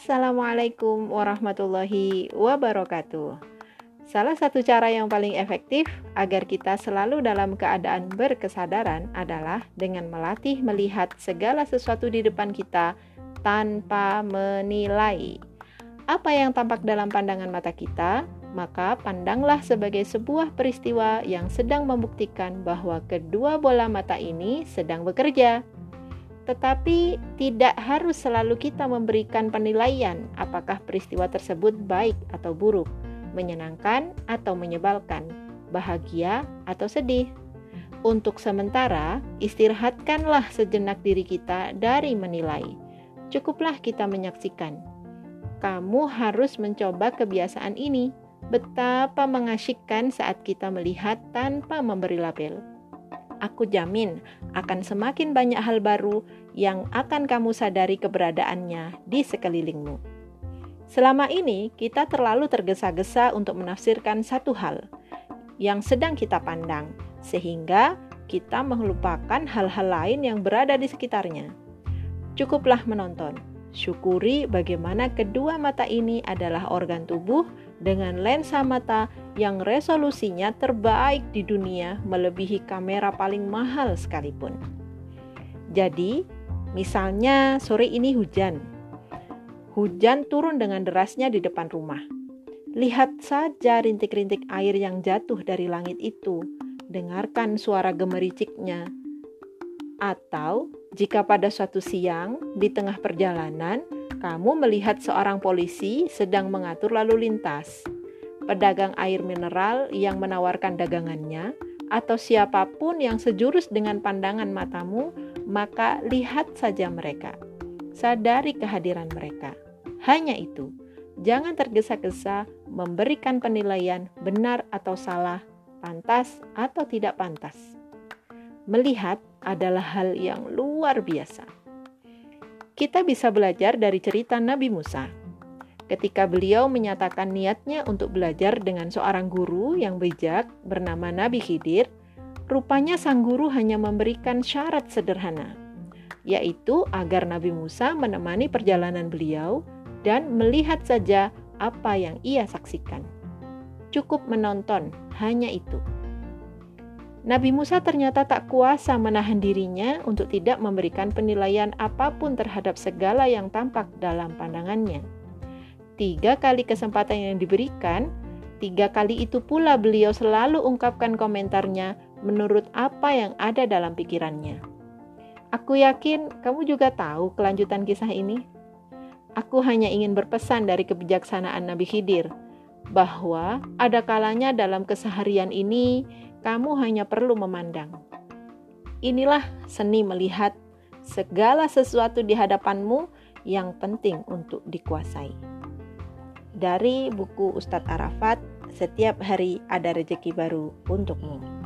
Assalamualaikum warahmatullahi wabarakatuh. Salah satu cara yang paling efektif agar kita selalu dalam keadaan berkesadaran adalah dengan melatih melihat segala sesuatu di depan kita tanpa menilai. Apa yang tampak dalam pandangan mata kita, maka pandanglah sebagai sebuah peristiwa yang sedang membuktikan bahwa kedua bola mata ini sedang bekerja. Tetapi tidak harus selalu kita memberikan penilaian apakah peristiwa tersebut baik atau buruk, menyenangkan atau menyebalkan, bahagia atau sedih. Untuk sementara, istirahatkanlah sejenak diri kita dari menilai. Cukuplah kita menyaksikan. Kamu harus mencoba kebiasaan ini. Betapa mengasyikkan saat kita melihat tanpa memberi label aku jamin akan semakin banyak hal baru yang akan kamu sadari keberadaannya di sekelilingmu. Selama ini, kita terlalu tergesa-gesa untuk menafsirkan satu hal yang sedang kita pandang, sehingga kita melupakan hal-hal lain yang berada di sekitarnya. Cukuplah menonton, syukuri bagaimana kedua mata ini adalah organ tubuh dengan lensa mata yang resolusinya terbaik di dunia melebihi kamera paling mahal sekalipun. Jadi, misalnya sore ini hujan. Hujan turun dengan derasnya di depan rumah. Lihat saja rintik-rintik air yang jatuh dari langit itu. Dengarkan suara gemericiknya. Atau jika pada suatu siang di tengah perjalanan kamu melihat seorang polisi sedang mengatur lalu lintas, pedagang air mineral yang menawarkan dagangannya, atau siapa pun yang sejurus dengan pandangan matamu, maka lihat saja mereka. Sadari kehadiran mereka. Hanya itu, jangan tergesa-gesa memberikan penilaian benar atau salah, pantas atau tidak pantas. Melihat adalah hal yang luar biasa kita bisa belajar dari cerita Nabi Musa. Ketika beliau menyatakan niatnya untuk belajar dengan seorang guru yang bijak bernama Nabi Khidir, rupanya sang guru hanya memberikan syarat sederhana, yaitu agar Nabi Musa menemani perjalanan beliau dan melihat saja apa yang ia saksikan. Cukup menonton, hanya itu. Nabi Musa ternyata tak kuasa menahan dirinya untuk tidak memberikan penilaian apa pun terhadap segala yang tampak dalam pandangannya. Tiga kali kesempatan yang diberikan, tiga kali itu pula beliau selalu ungkapkan komentarnya menurut apa yang ada dalam pikirannya. Aku yakin kamu juga tahu kelanjutan kisah ini. Aku hanya ingin berpesan dari kebijaksanaan Nabi Khidir bahwa ada kalanya dalam keseharian ini kamu hanya perlu memandang. Inilah seni melihat segala sesuatu di hadapanmu yang penting untuk dikuasai. Dari buku Ustadz Arafat, setiap hari ada rejeki baru untukmu.